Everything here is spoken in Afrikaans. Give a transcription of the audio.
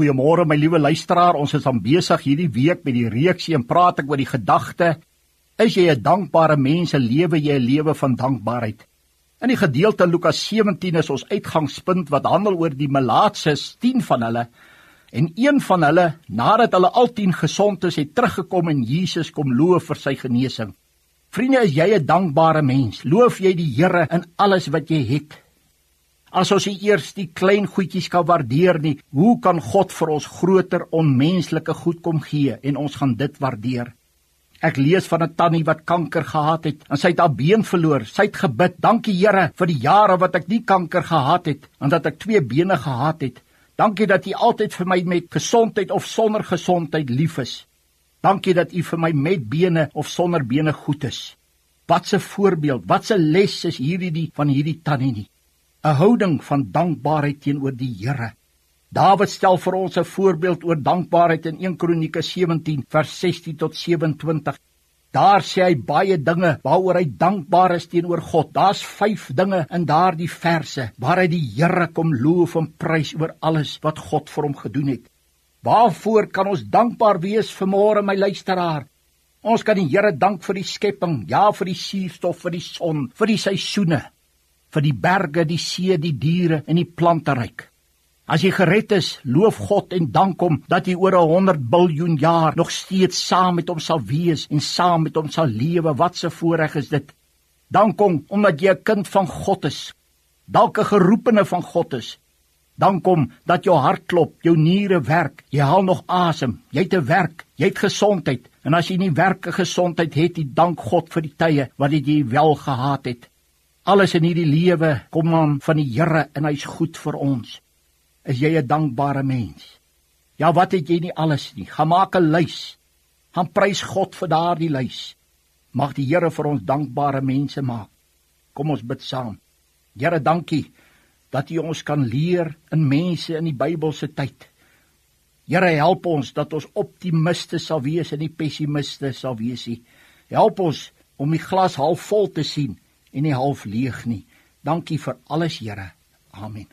Goeiemôre my liewe luisteraar. Ons is aan besig hierdie week met die reeksie en praat ek oor die gedagte: Is jy 'n dankbare mens? Lewe jy 'n lewe van dankbaarheid? In die gedeelte Lukas 17 is ons uitgangspunt wat handel oor die malaatses, 10 van hulle. En een van hulle, nadat hulle al 10 gesond is, het teruggekom en Jesus kom loof vir sy genesing. Vriende, is jy 'n dankbare mens? Loof jy die Here in alles wat jy het? As ons eers die klein goedjies kan waardeer nie, hoe kan God vir ons groter onmenslike goed kom gee en ons gaan dit waardeer? Ek lees van 'n tannie wat kanker gehad het en sy het haar been verloor. Sy het gebid: "Dankie Here vir die jare wat ek nie kanker gehad het en dat ek twee bene gehad het. Dankie dat U altyd vir my met gesondheid of sonder gesondheid lief is. Dankie dat U vir my met bene of sonder bene goed is." Wat 'n voorbeeld, wat 'n les is hierdie die van hierdie tannie nie. 'n houding van dankbaarheid teenoor die Here. Dawid stel vir ons 'n voorbeeld oor dankbaarheid in 1 Kronieke 17 vers 16 tot 27. Daar sê hy baie dinge waaroor hy dankbaar is teenoor God. Daar's 5 dinge in daardie verse waar hy die Here kom loof en prys oor alles wat God vir hom gedoen het. Waarvoor kan ons dankbaar wees vanmôre my luisteraar? Ons kan die Here dank vir die skepping, ja vir die suurstof, vir die son, vir die seisoene vir die berge, die see, die diere en die planteryk. As jy gered is, loof God en dank hom dat jy oor 100 biljoen jaar nog steeds saam met hom sal wees en saam met hom sal lewe. Wat 'n voorreg is dit. Dank hom omdat jy 'n kind van God is. Dalk 'n geroepene van God is. Dank hom dat jou hart klop, jou niere werk, jy haal nog asem, jy het 'n werk, jy het gesondheid. En as jy nie werke gesondheid het nie, dank God vir die tye wat jy wel gehad het. Alles in hierdie lewe kom aan van die Here en hy's goed vir ons. Is jy 'n dankbare mens? Ja, wat het jy nie alles nie. Gaan maak 'n lys. Gaan prys God vir daardie lys. Mag die Here vir ons dankbare mense maak. Kom ons bid saam. Here, dankie dat U ons kan leer in mense in die Bybelse tyd. Here, help ons dat ons optimiste sal wees en nie pessimiste sal wees nie. Help ons om die glas half vol te sien en nie half leeg nie. Dankie vir alles, Here. Amen.